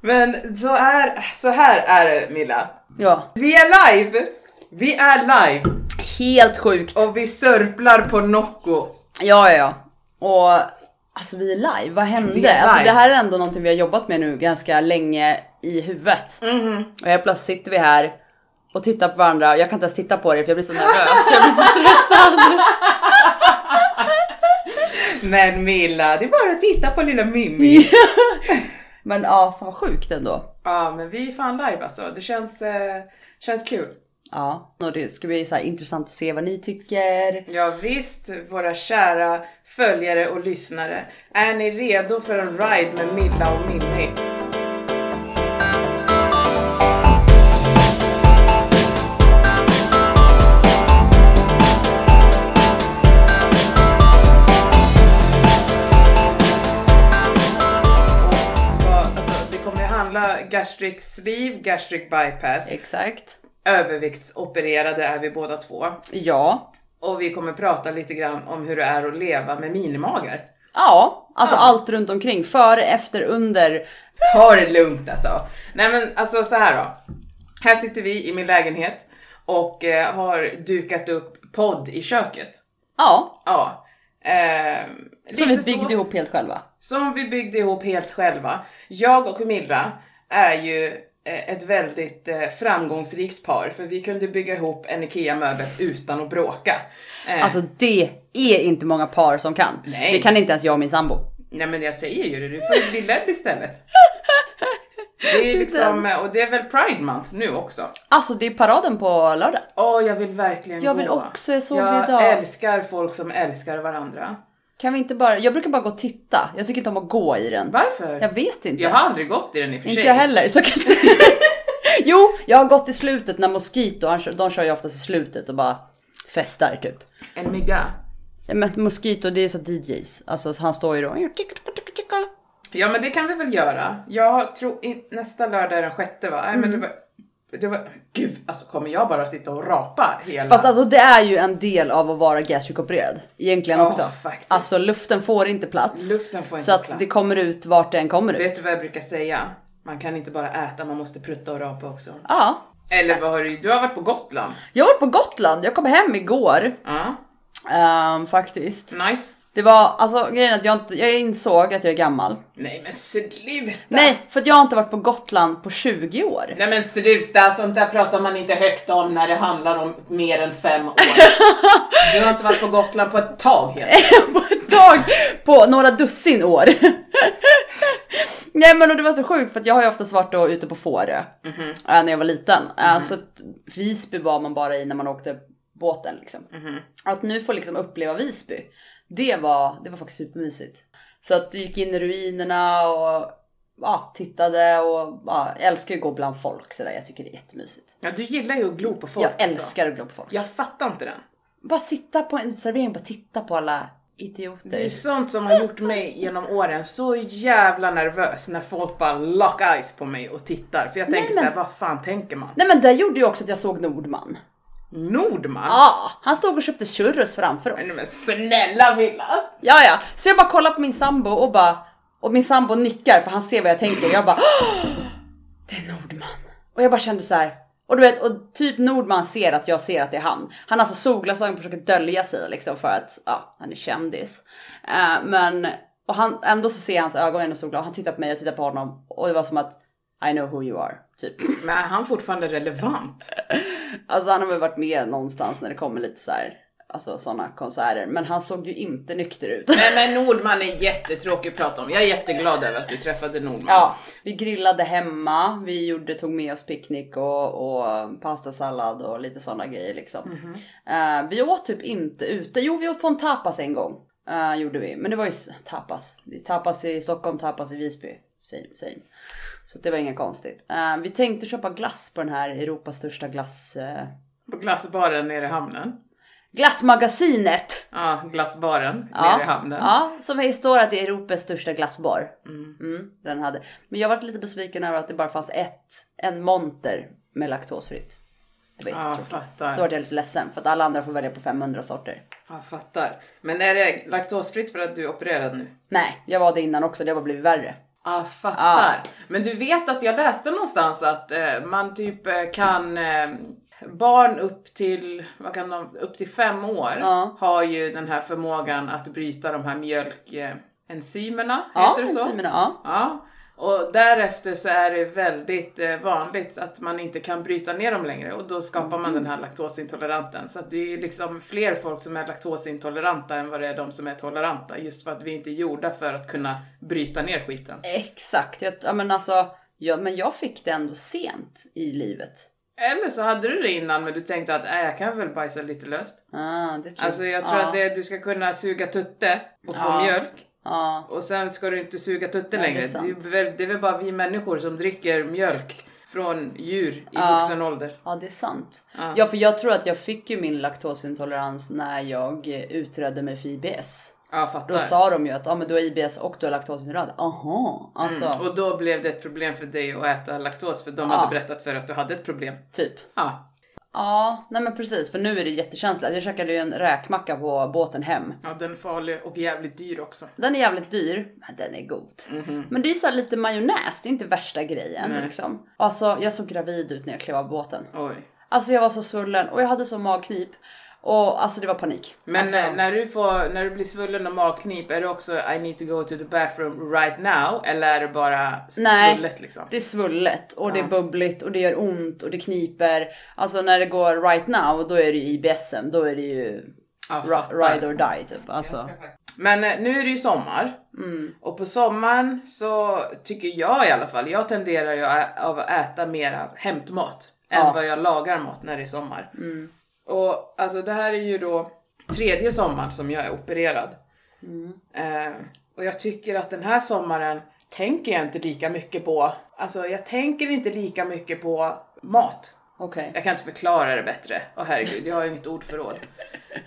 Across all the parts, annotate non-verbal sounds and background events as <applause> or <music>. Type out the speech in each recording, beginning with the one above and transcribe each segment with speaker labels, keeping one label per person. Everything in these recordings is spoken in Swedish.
Speaker 1: Men så, är, så här är det Milla.
Speaker 2: Ja,
Speaker 1: Vi är live! Vi är live
Speaker 2: helt sjukt.
Speaker 1: och vi sörplar på Nocco.
Speaker 2: Ja, ja, ja. Och alltså vi är live, vad hände? Alltså
Speaker 1: live.
Speaker 2: det här är ändå någonting vi har jobbat med nu ganska länge i huvudet.
Speaker 1: Mhm.
Speaker 2: Och helt plötsligt sitter vi här och tittar på varandra. Jag kan inte ens titta på det för jag blir så nervös, jag blir så stressad. <laughs>
Speaker 1: Men Milla, det är bara att titta på lilla Mimmi. <laughs>
Speaker 2: Men ja, fan sjukt ändå.
Speaker 1: Ja, men vi är fan live alltså. Det känns, eh, känns kul.
Speaker 2: Ja, och det ska bli så intressant att se vad ni tycker.
Speaker 1: Ja visst, våra kära följare och lyssnare. Är ni redo för en ride med Milla och Mimmi? Gastric sleeve, gastric bypass.
Speaker 2: Exakt.
Speaker 1: Överviktsopererade är vi båda två.
Speaker 2: Ja.
Speaker 1: Och vi kommer prata lite grann om hur det är att leva med minimagar.
Speaker 2: Ja, alltså
Speaker 1: Ja.
Speaker 2: allt runt omkring. Före, efter, under.
Speaker 1: Ta det lugnt alltså. Nej men alltså så här då. Här sitter vi i min lägenhet och eh, har dukat upp podd i köket.
Speaker 2: Ja,
Speaker 1: Ja. Eh,
Speaker 2: som vi byggde
Speaker 1: så.
Speaker 2: ihop helt själva.
Speaker 1: Som vi byggde ihop helt själva. Jag och Camilla är ju eh, ett väldigt eh, framgångsrikt par för vi kunde bygga ihop en IKEA-möbel utan att bråka. Eh,
Speaker 2: Alltså det är inte många par som kan.
Speaker 1: Nej.
Speaker 2: Det kan inte ens jag och min sambo.
Speaker 1: Nej men jag säger ju det, du får bli ledd istället. <laughs> Det är liksom, och det är väl Pride Month nu också.
Speaker 2: Alltså det är paraden på lördag.
Speaker 1: Åh, jag vill verkligen
Speaker 2: Jag vill
Speaker 1: gå.
Speaker 2: också, jag såg
Speaker 1: jag
Speaker 2: det idag.
Speaker 1: älskar folk som älskar varandra.
Speaker 2: Kan vi inte bara, jag brukar bara gå och titta. Jag tycker inte om att gå i den.
Speaker 1: Varför?
Speaker 2: Jag vet inte.
Speaker 1: Jag har aldrig gått i den i och för
Speaker 2: inte
Speaker 1: sig.
Speaker 2: jag heller. Så kan inte... <laughs> jo, jag har gått i slutet när Mosquito, han de kör ju oftast i slutet och bara festar typ.
Speaker 1: En mygga.
Speaker 2: Men Mosquito det är ju så DJs. Alltså han står ju då.
Speaker 1: Ja men det kan vi väl göra. Jag tror nästa lördag är den sjätte va? Nej men det
Speaker 2: Mm.
Speaker 1: var, det var, gud alltså kommer jag bara sitta och rapa hela?
Speaker 2: Fast alltså det är ju en del av att vara gastric-opererad. Egentligen
Speaker 1: Ja,
Speaker 2: också.
Speaker 1: faktiskt.
Speaker 2: Alltså luften får inte plats.
Speaker 1: Luften får inte
Speaker 2: så att
Speaker 1: plats.
Speaker 2: det kommer ut vart den kommer ut.
Speaker 1: Vet du vad jag brukar säga? Man kan inte bara äta, man måste prutta och rapa också.
Speaker 2: Ja.
Speaker 1: Eller vad har du, du har varit på Gotland?
Speaker 2: Jag var på Gotland, jag kom hem igår.
Speaker 1: Ja,
Speaker 2: ehm, faktiskt.
Speaker 1: nice.
Speaker 2: Det var, alltså grejen att jag, inte, jag insåg att jag är gammal.
Speaker 1: Nej men sluta!
Speaker 2: Nej, för att jag har inte varit på Gotland på 20 år.
Speaker 1: Nej men sluta, sånt där pratar man inte högt om när det handlar om mer än fem år. <laughs> Du har inte varit på Gotland på ett tag helt. <laughs>
Speaker 2: på ett tag, på några dussin år. <laughs> Nej men och det var så sjukt för att jag har ju oftast varit då ute på Fårö äh, när jag var liten. Äh, så att Visby var man bara i när man åkte båten liksom. Att nu få liksom uppleva Visby, det var, det var faktiskt supermysigt. Så att du gick in i ruinerna och ja, tittade och ja, jag älskar ju att gå bland folk sådär. Jag tycker det är jättemysigt.
Speaker 1: Ja du gillar ju att glo på folk.
Speaker 2: Jag
Speaker 1: alltså.
Speaker 2: älskar att gå på folk.
Speaker 1: Jag fattar inte den.
Speaker 2: Bara sitta på en servering bara titta på alla idioter.
Speaker 1: Det är sånt som har gjort mig genom åren så jävla nervös när folk bara lock eyes på mig och tittar. För jag tänker
Speaker 2: men-
Speaker 1: så här, vad fan tänker man?
Speaker 2: Nej men det gjorde ju också att jag såg Nordman.
Speaker 1: Nordman?
Speaker 2: Ja, han stod och köpte churros framför oss.
Speaker 1: men snälla Villa!
Speaker 2: Ja, ja. Så jag bara kollar på min sambo och bara och min sambo nickar för han ser vad jag tänker. Jag bara "Åh, det är Nordman. Och jag bara kände så här. Och du vet, och typ Nordman ser att jag ser att det är han. Han har alltså solglasögon och försöker dölja sig liksom för att ja, han är kändis. Eh, men och han ändå så ser jag hans ögon genom solglasögon. Han tittar på mig och tittar på honom och det var som att I know who you are typ. <laughs>
Speaker 1: Men är han fortfarande relevant?
Speaker 2: Alltså han har väl varit med någonstans när det kommer lite så här, alltså sådana konserter. Men han såg ju inte nykter ut.
Speaker 1: Nej men Nordman är jättetråkig att prata om. Jag är jätteglad över att du träffade Nordman.
Speaker 2: Ja, vi grillade hemma, vi gjorde, tog med oss picknick och, och pastasallad och lite sådana grejer liksom. Eh, vi åt typ inte ute, jo vi åt på en tapas en gång. eh, gjorde vi, men det var ju tapas. Tapas i Stockholm, tapas i Visby. Same, same. Så det var inget konstigt. Eh, vi tänkte köpa glass på den här Europas största glass... eh,
Speaker 1: På glassbaren nere i hamnen.
Speaker 2: glassmagasinet!
Speaker 1: Ja, glassbaren
Speaker 2: Ja,
Speaker 1: nere i hamnen.
Speaker 2: ja, som det står att det är Europas största glassbar. Mm, den hade. Men jag var lite besviken över att det bara fanns ett, en monter med laktosfritt. Det var
Speaker 1: Ja,
Speaker 2: jättetråkigt.
Speaker 1: fattar.
Speaker 2: Då var jag lite ledsen för att alla andra får välja på 500 sorter.
Speaker 1: Jag fattar. Men är det laktosfritt för att du är opererad nu?
Speaker 2: Nej, jag var det innan också. Det har blivit värre.
Speaker 1: Ja, fattar. Men du vet att jag läste någonstans att eh, man typ eh, kan eh, Barn upp till, vad kan de, upp till fem år
Speaker 2: Ja.
Speaker 1: har ju den här förmågan att bryta de här mjölkenzymerna,
Speaker 2: Ja,
Speaker 1: heter det så?
Speaker 2: enzymerna, ja.
Speaker 1: Och därefter så är det väldigt eh, vanligt att man inte kan bryta ner dem längre och då skapar man den här laktosintoleranten. Så att det är ju liksom fler folk som är laktosintoleranta än vad det är de som är toleranta. Just för att vi inte är gjorda för att kunna bryta ner skiten.
Speaker 2: Exakt. Jag, ja, men alltså, ja, men jag fick det ändå sent i livet.
Speaker 1: Eller så hade du det innan men du tänkte att äh, jag kan väl bajsa lite löst.
Speaker 2: Ah, det tror
Speaker 1: Alltså jag tror
Speaker 2: ja.
Speaker 1: att det, du ska kunna suga tutte och få
Speaker 2: Ja.
Speaker 1: mjölk.
Speaker 2: Ja,
Speaker 1: Och sen ska du inte suga tutte
Speaker 2: Ja, det är
Speaker 1: längre. Det är, väl, det är väl bara vi människor som dricker mjölk från djur i
Speaker 2: Ja.
Speaker 1: vuxen ålder.
Speaker 2: ja, det är sant.
Speaker 1: Ja.
Speaker 2: Ja, för jag tror att jag fick ju min laktosintolerans när jag utredde mig för IBS.
Speaker 1: Ja, fattar.
Speaker 2: Då sa de ju att ah, men du har IBS och du har laktosintolerans. Aha, alltså
Speaker 1: Mm. Och då blev det ett problem för dig att äta laktos för de
Speaker 2: Ja.
Speaker 1: hade berättat för att du hade ett problem.
Speaker 2: typ.
Speaker 1: Ja,
Speaker 2: Ja, nej men precis för nu är det jättekänsligt. Jag käkade ju en räkmacka på båten hem.
Speaker 1: ja den är farlig och jävligt dyr också.
Speaker 2: Den är jävligt dyr, men den är god. Men det är så lite majonnäs, det är inte värsta grejen.
Speaker 1: Nej.
Speaker 2: liksom. Alltså jag såg gravid ut när jag klev av båten.
Speaker 1: Oj.
Speaker 2: Alltså jag var så svullen och jag hade så magknip. Och alltså det var panik.
Speaker 1: Men
Speaker 2: alltså,
Speaker 1: eh, när, du får, när du blir svullen och magknip, är det också I need to go to the bathroom right now? Eller är det bara
Speaker 2: Nej.
Speaker 1: svullet liksom?
Speaker 2: Det är svullet och det är
Speaker 1: Ja.
Speaker 2: bubbligt och det gör ont och det kniper. Alltså när det går right now då är det ju IBSen, då är det ju
Speaker 1: Ja,
Speaker 2: ride or die typ. Alltså.
Speaker 1: Men eh, nu är det ju sommar.
Speaker 2: Mm.
Speaker 1: Och på sommaren så tycker jag i alla fall, jag tenderar ju av att äta mera hämtmat än
Speaker 2: Ja.
Speaker 1: vad jag lagar mat när det är sommar.
Speaker 2: Mm.
Speaker 1: Och alltså det här är ju då tredje sommaren som jag är opererad.
Speaker 2: Mm.
Speaker 1: Eh, och jag tycker att den här sommaren tänker jag inte lika mycket på, alltså jag tänker inte lika mycket på mat.
Speaker 2: Okej.
Speaker 1: Jag kan inte förklara det bättre. Åh herregud, jag har ju inget ordförråd.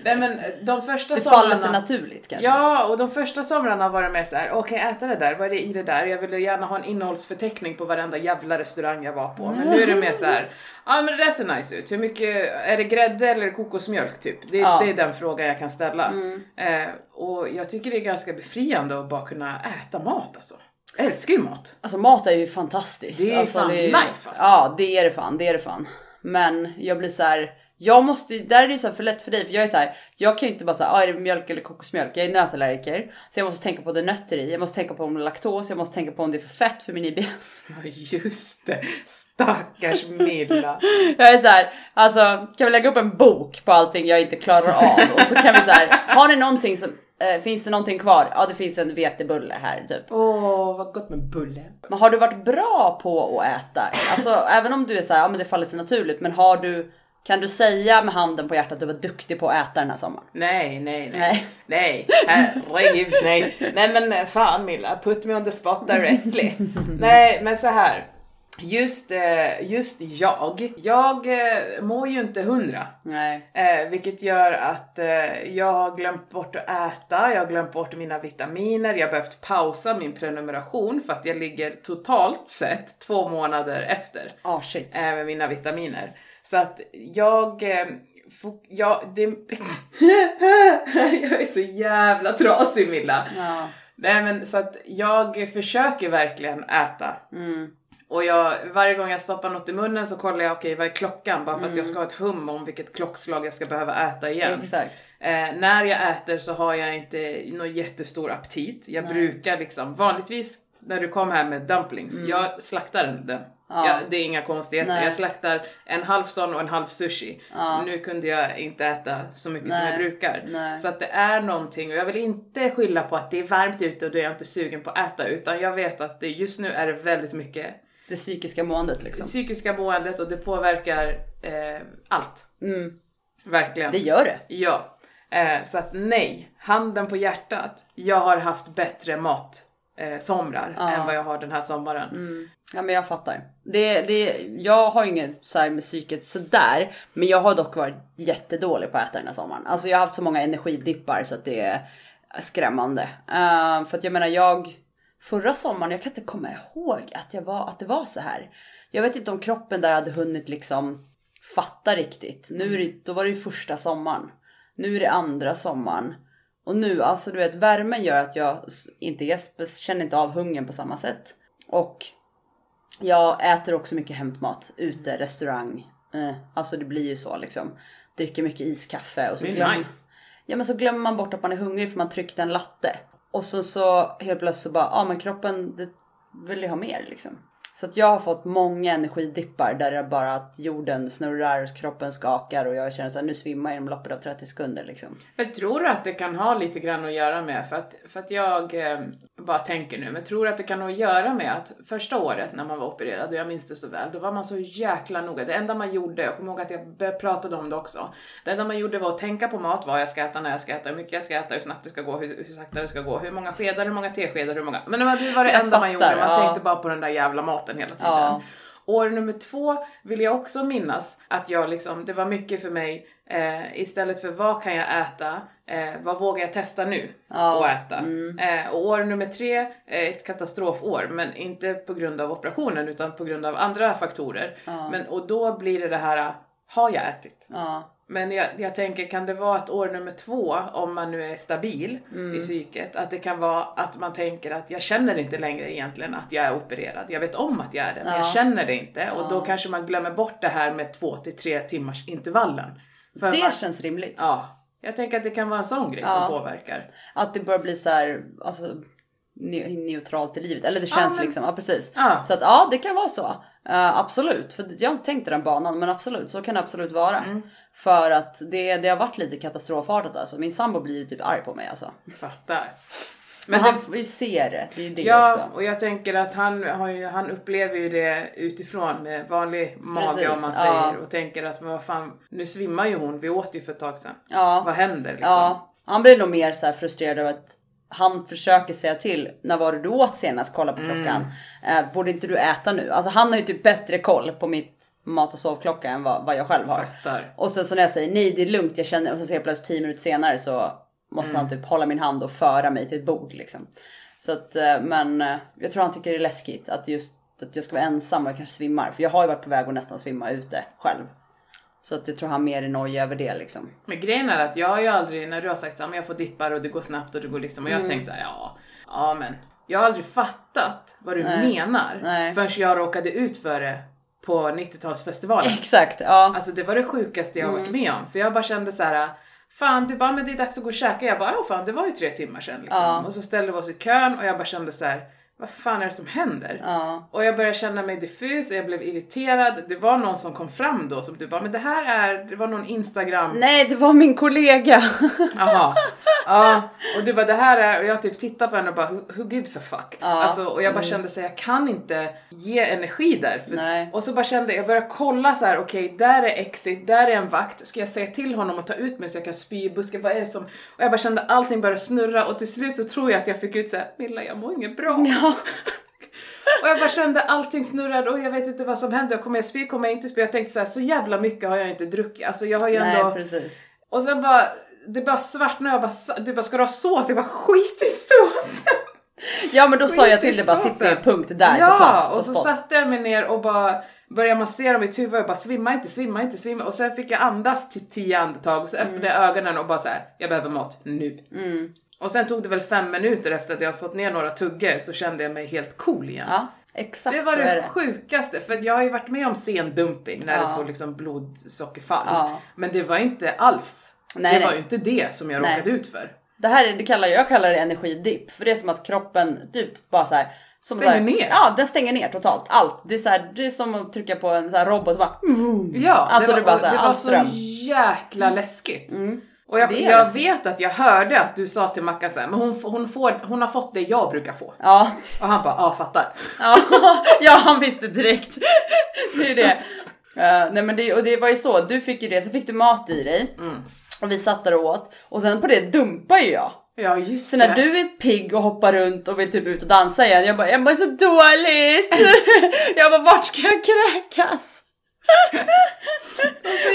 Speaker 1: Nej men de första
Speaker 2: Det
Speaker 1: somrarna...
Speaker 2: faller sig naturligt kanske.
Speaker 1: Ja, och de första somrarna var det med så här, okej äta det där, vad är det i det där? Jag ville gärna ha en innehållsförteckning på varenda jävla restaurang jag var på. Men nu är det mer så här, ja men det där ser nice ut. Hur mycket, är det grädde eller kokosmjölk typ? Det,
Speaker 2: Ja.
Speaker 1: det är den frågan jag kan ställa. Eh, och jag tycker det är ganska befriande att bara kunna äta mat alltså. Jag älskar ju mat.
Speaker 2: Alltså mat är ju fantastiskt.
Speaker 1: Det är
Speaker 2: alltså,
Speaker 1: fan life, alltså.
Speaker 2: Ja det är det fan, det är det fan. Men jag blir så här. Jag måste, där är det så här för lätt för dig för jag är så här. Jag kan ju inte bara säga, ah, är det mjölk eller kokosmjölk? Jag är nötallergiker. Så jag måste tänka på det nötter i, jag måste tänka på om det är laktos, jag måste tänka på om det är för fett för min IBS. <laughs>
Speaker 1: Ja just det, stackars Milla. <laughs>
Speaker 2: Jag är så här, alltså kan vi lägga upp en bok på allting jag inte klarar av och så kan vi så här, har ni någonting som, eh, finns det någonting kvar? Ja det finns en vetebulle här typ.
Speaker 1: Åh vad gott med bulle.
Speaker 2: Men har du varit bra på att äta? Alltså även om du är så här, ja men det faller sig naturligt, men har du, kan du säga med handen på hjärtat att du var duktig på att äta den här sommaren?
Speaker 1: Nej, nej, nej.
Speaker 2: Nej.
Speaker 1: Nej, herregud nej. Nej men fan Milla, put me on the spot directly. <laughs> nej men så här. Just, eh, just jag, jag eh, mår ju inte hundra.
Speaker 2: Nej.
Speaker 1: Eh, vilket gör att jag har glömt bort att äta, jag har glömt bort mina vitaminer, jag har behövt pausa min prenumeration för att jag ligger totalt sett två månader efter
Speaker 2: Ah shit.
Speaker 1: med mina vitaminer. Så att jag, jag, det, <laughs> jag är så jävla trasig Milla.
Speaker 2: Ja.
Speaker 1: Nej men så att jag försöker verkligen äta.
Speaker 2: Mm.
Speaker 1: Och jag, varje gång jag stoppar något i munnen så kollar jag okej vad är klockan bara för att jag ska
Speaker 2: Mm.
Speaker 1: ha ett hum om vilket klockslag jag ska behöva äta igen.
Speaker 2: Exakt.
Speaker 1: Eh, när jag äter så har jag inte någon jättestor aptit. Jag
Speaker 2: Nej.
Speaker 1: brukar liksom, vanligtvis när du kom här med dumplings, jag slaktar den.
Speaker 2: Mm. Ja.
Speaker 1: Jag, det är inga konstigheter.
Speaker 2: Nej.
Speaker 1: Jag slaktar en halv sån och en halv sushi.
Speaker 2: Ja.
Speaker 1: Nu kunde jag inte äta så mycket som
Speaker 2: Nej.
Speaker 1: jag brukar.
Speaker 2: Nej.
Speaker 1: Så att det är någonting och jag vill inte skylla på att det är varmt ute och då är jag inte sugen på att äta utan jag vet att det, just nu är det väldigt mycket
Speaker 2: Det psykiska måendet liksom.
Speaker 1: psykiska måendet och det påverkar eh, allt.
Speaker 2: Mm.
Speaker 1: Verkligen.
Speaker 2: Det gör det.
Speaker 1: Ja, eh, så att nej, handen på hjärtat. Jag har haft bättre mat eh, somrar
Speaker 2: Ja.
Speaker 1: än vad jag har den här sommaren.
Speaker 2: Mm. Ja men jag fattar. Det, det, jag har inget så här med psyket sådär. Men jag har dock varit jättedålig på att äta den här sommaren. Alltså jag har haft så många energidippar så att det är skrämmande. Eh, för att jag menar jag förra sommaren, jag kan inte komma ihåg att, jag var, att det var så här. Jag vet inte om kroppen där hade hunnit liksom fatta riktigt. Nu är det, då var det ju första sommaren. Nu är det andra sommaren. Och nu, alltså du vet, värmen gör att jag inte, jag känner inte av hungern på samma sätt. Och jag äter också mycket hämtmat, ute, restaurang. Eh, alltså det blir ju så liksom. Dricker mycket iskaffe och så glömmer,
Speaker 1: nice.
Speaker 2: ja, men så glömmer man bort att man är hungrig för man tryckte en latte. Och så, så helt plötsligt så bara, ja men kroppen det vill ju ha mer liksom. Så att jag har fått många energidippar där det är bara att jorden snurrar, kroppen skakar och jag känner att nu svimmar jag inom loppet av 30 sekunder liksom.
Speaker 1: Men tror du att det kan ha lite grann att göra med, för att, för att jag eh, bara tänker nu, men tror att det kan ha att göra med att första året när man var opererad, och jag minns det så väl, då var man så jäkla noga. Det enda man gjorde, jag kommer ihåg att jag pratade om det också, det enda man gjorde var att tänka på mat, vad jag ska äta, när jag ska äta, hur mycket jag ska äta, hur snabbt det ska gå, hur, hur sakta det ska gå, hur många skedar, hur många teskedar, hur många... Men det var det, var det
Speaker 2: Jag
Speaker 1: enda man
Speaker 2: fattar,
Speaker 1: gjorde, man
Speaker 2: ja.
Speaker 1: tänkte bara på den där jävla maten hela tiden.
Speaker 2: Ja.
Speaker 1: År nummer två vill jag också minnas att jag liksom, det var mycket för mig, eh, istället för vad kan jag äta, eh, vad vågar jag testa nu
Speaker 2: Ja,
Speaker 1: att äta. Eh, och år nummer tre är ett katastrofår, men inte på grund av operationen utan på grund av andra faktorer.
Speaker 2: Ja.
Speaker 1: Men, och då blir det det här, har jag ätit?
Speaker 2: Ja,
Speaker 1: Men jag, jag tänker, kan det vara att år nummer två, om man nu är stabil
Speaker 2: Mm.
Speaker 1: i psyket, att det kan vara att man tänker att jag känner inte längre egentligen att jag är opererad. Jag vet om att jag är det, men
Speaker 2: Ja.
Speaker 1: jag känner det inte. Och då
Speaker 2: Ja.
Speaker 1: kanske man glömmer bort det här med två till tre timmars intervallen. För
Speaker 2: det
Speaker 1: man,
Speaker 2: känns rimligt.
Speaker 1: Ja, jag tänker att det kan vara en sån grej
Speaker 2: Ja.
Speaker 1: som påverkar.
Speaker 2: Att det börjar bli så här, alltså ne- neutralt i livet. Eller det känns
Speaker 1: men-
Speaker 2: liksom, ja precis. Så att ja, det kan vara så. Eh, absolut, för jag har inte tänkt i den banan, men absolut, så kan det absolut vara.
Speaker 1: Mm.
Speaker 2: För att det, det har varit lite katastrofartat alltså. Min sambo blir ju typ arg på mig alltså.
Speaker 1: Fattar.
Speaker 2: Men
Speaker 1: Men
Speaker 2: han
Speaker 1: det,
Speaker 2: ju se det, det är ju det
Speaker 1: ja,
Speaker 2: också.
Speaker 1: och jag tänker att han, har han upplever ju det utifrån med vanlig mage
Speaker 2: Precis,
Speaker 1: om man
Speaker 2: ja.
Speaker 1: säger och tänker att men vad fan, nu svimmar ju hon, vi åt ju för ett tag sedan.
Speaker 2: Ja,
Speaker 1: Vad händer liksom?
Speaker 2: ja. Han blir nog mer så här frustrerad över att han försöker säga till. När var det du åt senast? Kolla på klockan. Eh, borde inte du äta nu? Alltså han har ju typ bättre koll på mitt mat och sovklocka än vad, vad jag själv har.
Speaker 1: Fattar.
Speaker 2: Och sen så när jag säger nej det är lugnt, jag känner och så ser jag plötsligt 10 minuter senare så måste han typ hålla min hand och föra mig till ett bord liksom. Så att eh, men eh, jag tror han tycker det är läskigt att just att jag ska vara ensam och jag kanske svimmar. För jag har ju varit på väg att nästan svimma ute själv. Så att jag tror han mer är nojig över det liksom.
Speaker 1: Men grejen är att jag har ju aldrig, när du har sagt att jag får dippar och det går snabbt och det går liksom, och jag har tänkt så här, ja, ja men. Jag har aldrig fattat vad du
Speaker 2: Nej.
Speaker 1: menar
Speaker 2: Nej.
Speaker 1: förrän jag råkade ut för det på 90-talsfestivalen.
Speaker 2: Exakt, ja.
Speaker 1: Alltså det var det sjukaste jag har varit
Speaker 2: Mm.
Speaker 1: med om. För jag bara kände så här. Fan du bara men det är dags att gå och käka. Jag bara ja fan det var ju tre timmar sedan liksom.
Speaker 2: Ja.
Speaker 1: Och så ställde vi oss i kön och jag bara kände så här. Vad fan är det som händer?
Speaker 2: ja.
Speaker 1: Och jag började känna mig diffus och jag blev irriterad. Det var någon som kom fram då som du bara men det här är, det var någon instagram.
Speaker 2: Nej det var min kollega. <laughs>
Speaker 1: Jaha. Ja, och du bara det här är, och jag typ tittar på henne och bara who, gives a fuck?
Speaker 2: Ja.
Speaker 1: Alltså, och jag bara kände så här, jag kan inte ge energi där. För,
Speaker 2: Nej.
Speaker 1: och så bara kände jag, började kolla så här, okej där är exit, där är en vakt, ska jag säga till honom att ta ut mig så jag kan spy i busken, vad är det som? Och jag bara kände allting började snurra och till slut så tror jag att jag fick ut så här, Milla jag mår inget bra.
Speaker 2: Ja.
Speaker 1: Och jag bara kände allting snurrade och jag vet inte vad som händer, kommer jag spy, kommer jag inte spy? Jag tänkte så här, så jävla mycket har jag inte druckit, alltså jag har ju ändå
Speaker 2: Nej precis.
Speaker 1: och sen bara, det bara svartnade jag bara, du bara ska du ha sås? Jag bara skit i såsen!
Speaker 2: Ja men då sa jag till dig bara sitt ner punkt där
Speaker 1: ja,
Speaker 2: på plats på
Speaker 1: och så
Speaker 2: spot.
Speaker 1: satte jag mig ner och bara började massera mitt huvud och jag bara svimma inte, svimma inte, svimma och sen fick jag andas typ 10 andetag och så öppnade jag ögonen och bara så här, jag behöver mat nu.
Speaker 2: Mm.
Speaker 1: Och sen tog det väl fem minuter efter att jag fått ner några tuggor så kände jag mig helt cool igen.
Speaker 2: Ja exakt
Speaker 1: Det var det
Speaker 2: det.
Speaker 1: sjukaste, för jag har ju varit med om sendumping när
Speaker 2: Ja.
Speaker 1: du får liksom blodsockerfall.
Speaker 2: Ja.
Speaker 1: Men det var inte alls,
Speaker 2: Nej,
Speaker 1: det
Speaker 2: nej.
Speaker 1: var ju inte det som jag
Speaker 2: Nej.
Speaker 1: råkade ut för.
Speaker 2: Det här är, det kallar jag kallar det energidipp för det är som att kroppen typ bara så här. Som
Speaker 1: Stänger
Speaker 2: här,
Speaker 1: ner.
Speaker 2: Ja, den stänger ner totalt. Allt. Det är så här, det är som att trycka på en så robot och bara.
Speaker 1: Ja,
Speaker 2: Alltså,
Speaker 1: det
Speaker 2: det
Speaker 1: var,
Speaker 2: bara så här,
Speaker 1: det var så jäkla läskigt. Och jag, jag vet att jag hörde att du sa till Mackan såhär, men hon, hon, får, hon har fått det jag brukar få.
Speaker 2: Ja,
Speaker 1: Och han bara, ja fattar.
Speaker 2: ja, <laughs> ja, han visste direkt. <laughs> Det är det. Eh, nej men det, och det var ju så, du fick ju det, så fick du mat i dig.
Speaker 1: Mm.
Speaker 2: Och vi satt där och åt. Och sen på det dumpar ju jag.
Speaker 1: Ja just
Speaker 2: Så när
Speaker 1: det.
Speaker 2: du är pigg och hoppar runt och vill typ ut och dansa igen, jag bara jag mår så dåligt. <laughs> jag bara vart ska jag kräkas?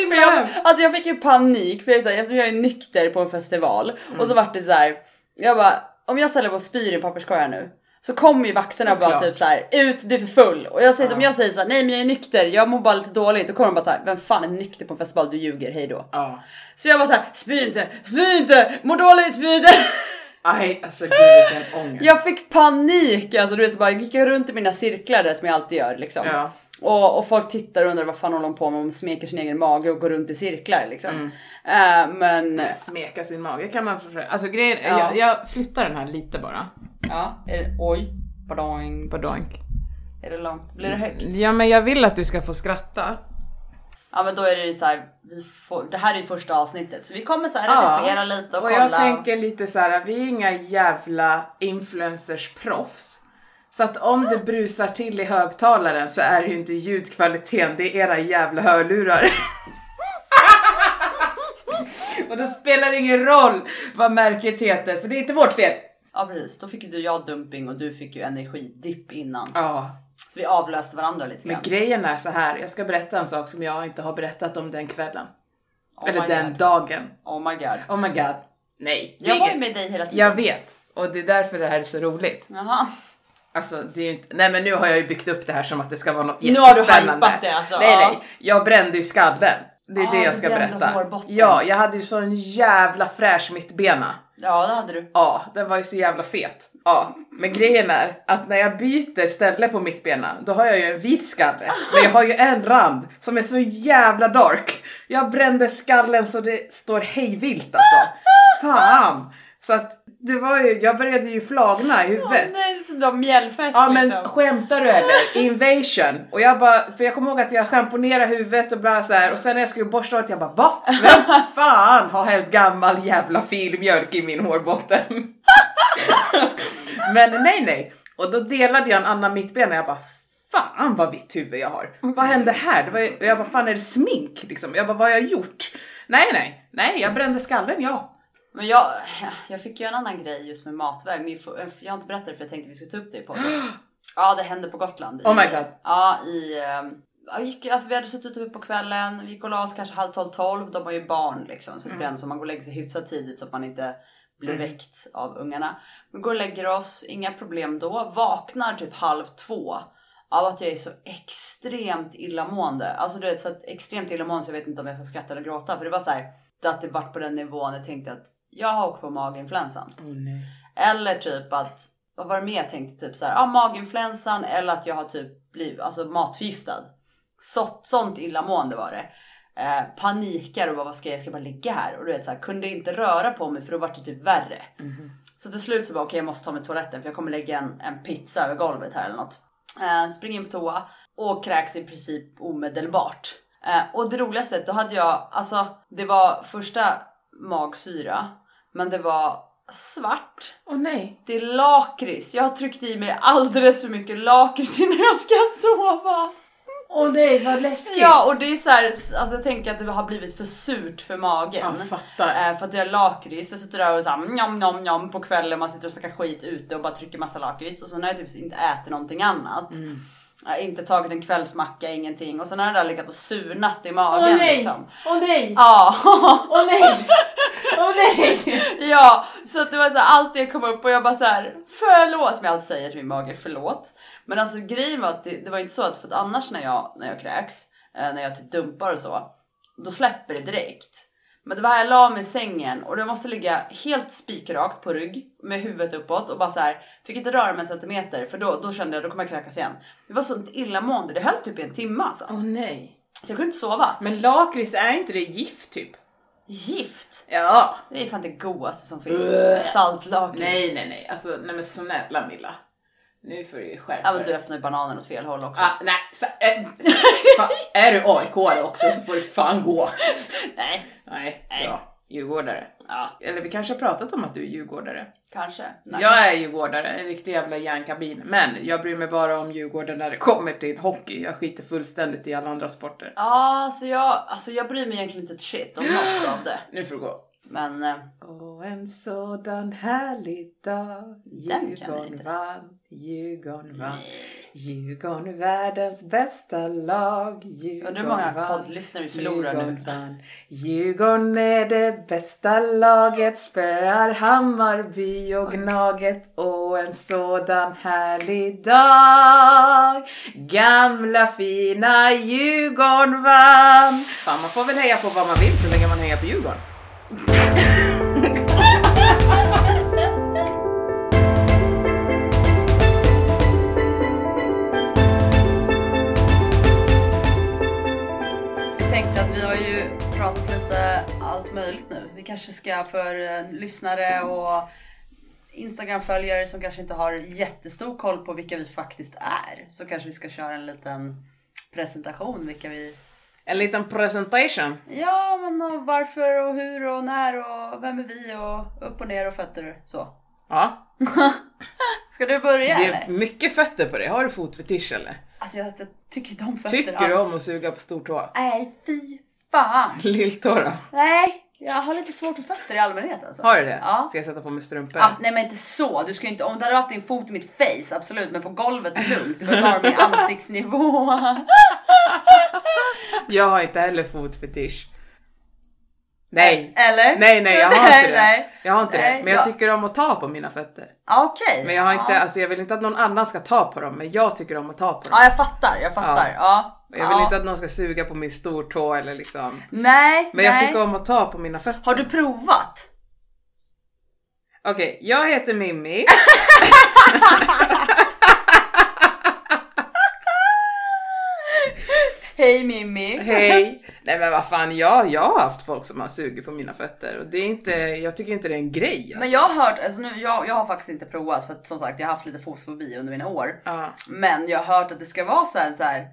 Speaker 2: För jag, alltså jag fick ju panik för jag är, så här, eftersom jag är nykter på en festival och så vart det så här. Jag bara om jag ställer mig och spyr i en papperskorg nu. Så kommer ju vakterna och bara
Speaker 1: Såklart.
Speaker 2: typ så här ut du är för full. Och jag säger som
Speaker 1: Ja.
Speaker 2: jag säger så här, nej men jag är nykter, jag mår bara lite dåligt. Och kommer de bara så här, vem fan är nykter på en festival? Du ljuger, hej då.
Speaker 1: Ja.
Speaker 2: Så jag var så här, spy inte, spy inte, mår dåligt, spy inte.
Speaker 1: Aj, alltså gud vilken <laughs> ångest.
Speaker 2: Jag fick panik alltså du vet så bara gick jag runt i mina cirklar där som jag alltid gör liksom.
Speaker 1: Ja.
Speaker 2: Och, och folk tittar och undrar vad fan håller de på med, de smeker sin egen mage och går runt i cirklar liksom.
Speaker 1: Mm.
Speaker 2: Eh, men
Speaker 1: Smeka sin mage kan man få Alltså grejen,
Speaker 2: Ja.
Speaker 1: jag, jag flyttar den här lite bara.
Speaker 2: ja, är det, oj, badoing,
Speaker 1: Badoink.
Speaker 2: är det långt? Blir det högt?
Speaker 1: Ja men jag vill att du ska få skratta.
Speaker 2: Ja men då är det ju så här, vi får, det här är ju första avsnittet så vi kommer så här
Speaker 1: Ja.
Speaker 2: redigera lite och,
Speaker 1: Och
Speaker 2: kolla.
Speaker 1: jag tänker lite så här, vi är inga jävla influencers proffs. Så att om det brusar till i högtalaren så är det ju inte ljudkvaliteten, det är era jävla hörlurar. Och det spelar ingen roll vad märket heter, för det är inte vårt fel.
Speaker 2: Ja precis, då fick ju du jag dumping och du fick ju energidipp innan.
Speaker 1: Ja,
Speaker 2: Så vi avlöste varandra lite
Speaker 1: men
Speaker 2: grann.
Speaker 1: grejen är så här, jag ska berätta en sak som jag inte har berättat om den kvällen.
Speaker 2: Oh
Speaker 1: Eller den
Speaker 2: God.
Speaker 1: dagen.
Speaker 2: Oh my god.
Speaker 1: Oh my god. Nej. det
Speaker 2: Jag var ju med dig hela tiden.
Speaker 1: Jag vet. Och det är därför det här är så roligt.
Speaker 2: Jaha.
Speaker 1: Alltså det är ju inte, nej men nu har jag ju byggt upp det här som att det ska vara något
Speaker 2: Nu har du
Speaker 1: jättespännande.
Speaker 2: hypat det, alltså,
Speaker 1: Nej nej, jag brände ju skallen. Det är
Speaker 2: Ah,
Speaker 1: det jag ska berätta. Ja, jag hade ju sån jävla fräsch mittbena.
Speaker 2: Ja det hade du.
Speaker 1: Ja, den var ju så jävla fet. Ja, men grejen är att när jag byter ställe på mittbena, då har jag ju en vit skalle. Men jag har ju en rand som är så jävla dark. Jag brände skallen så det står hejvilt alltså. Fan! Så att det var ju, jag började ju flagna i huvudet.
Speaker 2: nej, så de mjällfest
Speaker 1: Ja men
Speaker 2: liksom.
Speaker 1: skämtar du eller? Invasion! Och jag bara, för jag kommer ihåg att jag schamponerade huvudet och bara så här och sen när jag skulle borsta håret jag bara va? Vem fan har hällt gammal jävla filmjölk i min hårbotten? <laughs> men nej nej. Och då delade jag en annan mittben och jag bara fan vad vitt huvud jag har. Vad hände här? Det var, jag bara fan är det smink liksom? Jag bara vad har jag gjort? Nej nej, nej jag brände skallen ja.
Speaker 2: Men jag, <laughs> jag fick ju en annan grej just med matväg. Men jag har inte berättat det för jag tänkte vi skulle ta upp det på <gasps> Ja det hände på Gotland.
Speaker 1: Oh my
Speaker 2: I-
Speaker 1: God.
Speaker 2: Ja i... ehm, jag gick, alltså vi hade suttit uppe på kvällen, vi gick och la oss kanske halv tolv, tolv. De var ju barn liksom. Så det blir ändå så man går och lägger sig hyfsat tidigt så att man inte blir
Speaker 1: Mm.
Speaker 2: väckt av ungarna. Vi går och lägger oss, inga problem då. Vaknar typ halv två av att jag är så extremt illamående. Alltså det är så extremt illamående så jag vet inte om jag ska skratta eller gråta. För det var så här, att det vart på den nivån jag tänkte att jag har åkt på maginfluensan.
Speaker 1: Nej.
Speaker 2: Eller typ att, vad var det mer jag tänkte? Typ så här, ja maginfluensan eller att jag har typ blivit alltså, matförgiftad. Så, sånt illamående var det. Eh, panikar och bara vad ska jag, jag ska bara ligga här. Och du vet så här, kunde inte röra på mig för då var det typ värre. Så till slut så bara okej jag måste ta mig till toaletten för jag kommer lägga en, en pizza över golvet här eller något. Eh, springer in på toa och kräks i princip omedelbart. Eh, och det roligaste, då hade jag, alltså det var första magsyra, men det var svart.
Speaker 1: Åh nej.
Speaker 2: Det är lakrits. Jag har tryckt i mig alldeles för mycket lakrits <laughs> innan jag ska sova.
Speaker 1: Åh nej vad läskigt.
Speaker 2: Ja och det är så här, alltså jag tänker att det har blivit för surt för magen.
Speaker 1: Jag fattar.
Speaker 2: Eh, för att det är lakrits, jag sitter där och såhär njam njam njam på kvällen, man sitter och snackar skit ute och bara trycker massa lakrits och så har jag typ inte ätit någonting annat. Har inte tagit en kvällsmacka, ingenting och sen har jag där legat och surnat i magen liksom.
Speaker 1: Åh nej!
Speaker 2: Ja,
Speaker 1: Åh nej! Åh nej! <laughs>
Speaker 2: ja, så att det var så här, allt det kom upp och jag bara så här förlåt som jag alltid säger till min mage, förlåt. Men alltså grejen var att det, det var inte så att för att annars när jag, när jag kräks, eh, när jag typ dumpar och så, då släpper det direkt. Men det var här jag la mig i sängen och jag måste ligga helt spikrakt på rygg med huvudet uppåt och bara så här fick inte röra mig en centimeter för då, då kände jag då kommer jag kräkas igen. Det var sånt illamående, det höll typ i en timme alltså.
Speaker 1: Åh nej.
Speaker 2: Så jag kunde inte sova.
Speaker 1: Men lakrits, är inte det gift typ?
Speaker 2: Gift!
Speaker 1: Ja.
Speaker 2: Det är fan det godaste som finns. Saltlakrits.
Speaker 1: Nej nej nej, alltså nej men snälla Milla. Nu får du skärpa
Speaker 2: Ja men du öppnar ju bananen åt fel håll också.
Speaker 1: Ah, nej, så, äh, fan, är du aik också så får du fan gå.
Speaker 2: Nej,
Speaker 1: Nej,
Speaker 2: Nej.
Speaker 1: bra. Djurgårdare.
Speaker 2: ja
Speaker 1: Eller vi kanske har pratat om att du är djurgårdare.
Speaker 2: kanske. Nej.
Speaker 1: Jag är djurgårdare, en riktig jävla järnkabin. Men jag bryr mig bara om Djurgården när det kommer till hockey. Jag skiter fullständigt i alla andra sporter.
Speaker 2: Ja, så jag, alltså jag bryr mig egentligen inte ett shit om något av det.
Speaker 1: Nu får du gå.
Speaker 2: Men eh,
Speaker 1: Och en sådan härlig dag. Djurgården vann, Djurgården vann. Djurgården världens bästa lag. Djurgården
Speaker 2: Undrar hur många poddlyssnare vi förlorar nu.
Speaker 1: Djurgården vann. Djurgården är det bästa laget. Spöar Hammarby och Gnaget. Och en sådan härlig dag. Gamla fina Djurgården vann. Fan man får väl heja på vad man vill så länge man hejar på Djurgården
Speaker 2: tänkte att vi har ju pratat lite allt möjligt nu. Vi kanske ska för eh, lyssnare och Instagram-följare som kanske inte har jättestor koll på vilka vi faktiskt är. Så kanske vi ska köra en liten presentation vilka vi
Speaker 1: en liten presentation.
Speaker 2: Ja, men och varför och hur och när och vem är vi och upp och ner och fötter så.
Speaker 1: Ja, <laughs>
Speaker 2: Ska du börja
Speaker 1: det
Speaker 2: eller?
Speaker 1: är mycket fötter på dig. Har du fotfetisch eller?
Speaker 2: Alltså jag, jag tycker inte om fötter
Speaker 1: Tycker
Speaker 2: alls.
Speaker 1: du om att suga på stortå?
Speaker 2: Nej, fy fan. <laughs>
Speaker 1: Lilltå då?
Speaker 2: Nej, jag har lite svårt för fötter i allmänhet alltså.
Speaker 1: Har du det?
Speaker 2: Ja.
Speaker 1: Ska jag sätta på mig strumpor?
Speaker 2: Ah, nej men inte så. Du ska inte, om du hade haft din fot i mitt face, absolut. Men på golvet lugnt. Du behöver inte ha dem i ansiktsnivå. <laughs>
Speaker 1: Jag har inte heller fotfetisch. Nej.
Speaker 2: Eller?
Speaker 1: Nej, nej, jag har inte <laughs> det. Jag har inte
Speaker 2: Nej,
Speaker 1: det. Men jag
Speaker 2: ja.
Speaker 1: tycker om att ta på mina fötter.
Speaker 2: Ah, Okej.
Speaker 1: Men jag har inte,
Speaker 2: ja.
Speaker 1: alltså jag vill inte att någon annan ska ta på dem, men jag tycker om att ta på dem.
Speaker 2: Ja, jag fattar. Jag fattar. Ja.
Speaker 1: Jag vill
Speaker 2: ja.
Speaker 1: inte att någon ska suga på min stortå eller liksom.
Speaker 2: Nej,
Speaker 1: Men jag
Speaker 2: nej.
Speaker 1: tycker om att ta på mina fötter.
Speaker 2: Har du provat?
Speaker 1: Okej, jag heter Mimmi. <laughs>
Speaker 2: Hej Mimmi.
Speaker 1: Hej! <laughs> Nej men vad fan, jag, jag har haft folk som har sugit på mina fötter och det är inte, jag tycker inte det är en grej. Alltså.
Speaker 2: Men jag har hört, alltså nu, jag, jag har faktiskt inte provat för att som sagt jag har haft lite fotfobi under mina år.
Speaker 1: Ja.
Speaker 2: Men jag har hört att det ska vara så här, så här,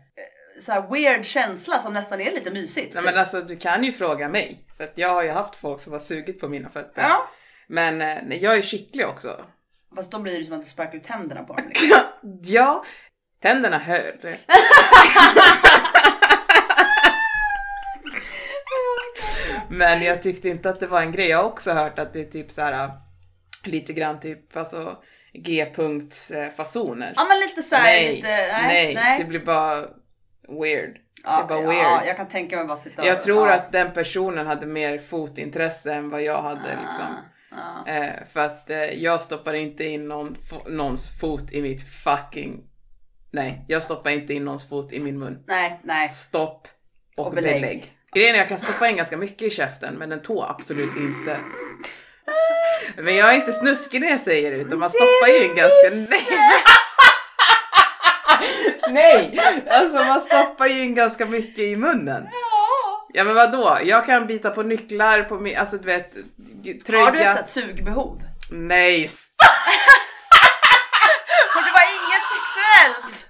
Speaker 2: så här weird känsla som nästan är lite mysigt.
Speaker 1: Nej
Speaker 2: typ.
Speaker 1: men alltså du kan ju fråga mig. För jag har ju haft folk som har sugit på mina fötter.
Speaker 2: Ja.
Speaker 1: Men eh, nej, jag är skicklig också.
Speaker 2: Fast då blir det som att du sparkar ut tänderna på dem. Liksom. <laughs>
Speaker 1: ja, tänderna höll. Men jag tyckte inte att det var en grej. Jag har också hört att det är typ så här lite grann typ alltså G-punktsfasoner.
Speaker 2: Ja men lite så här,
Speaker 1: nej,
Speaker 2: lite,
Speaker 1: nej,
Speaker 2: nej,
Speaker 1: det blir bara weird.
Speaker 2: ja,
Speaker 1: det bara
Speaker 2: ja,
Speaker 1: weird.
Speaker 2: jag kan tänka mig bara sitta och...
Speaker 1: Jag tror
Speaker 2: ja.
Speaker 1: att den personen hade mer fotintresse än vad jag hade liksom.
Speaker 2: Ja.
Speaker 1: Eh, för att eh, jag stoppar inte in någon, någons fot i mitt fucking... Nej, jag stoppar inte in någons fot i min mun.
Speaker 2: Nej, nej.
Speaker 1: Stopp och,
Speaker 2: Och belägg.
Speaker 1: belägg. Grejen är jag kan stoppa in ganska mycket i käften men en tå absolut inte. <laughs> Men jag är inte snuskig när jag säger det utan man stoppar ju in ganska... Nej! <laughs> Nej! Alltså man stoppar ju in ganska mycket i munnen.
Speaker 2: Ja.
Speaker 1: Ja men vadå? Jag kan bita på nycklar på min, alltså du vet, tröja.
Speaker 2: Har du ett sånt sugbehov?
Speaker 1: Nej,
Speaker 2: Och det var inget sexuellt!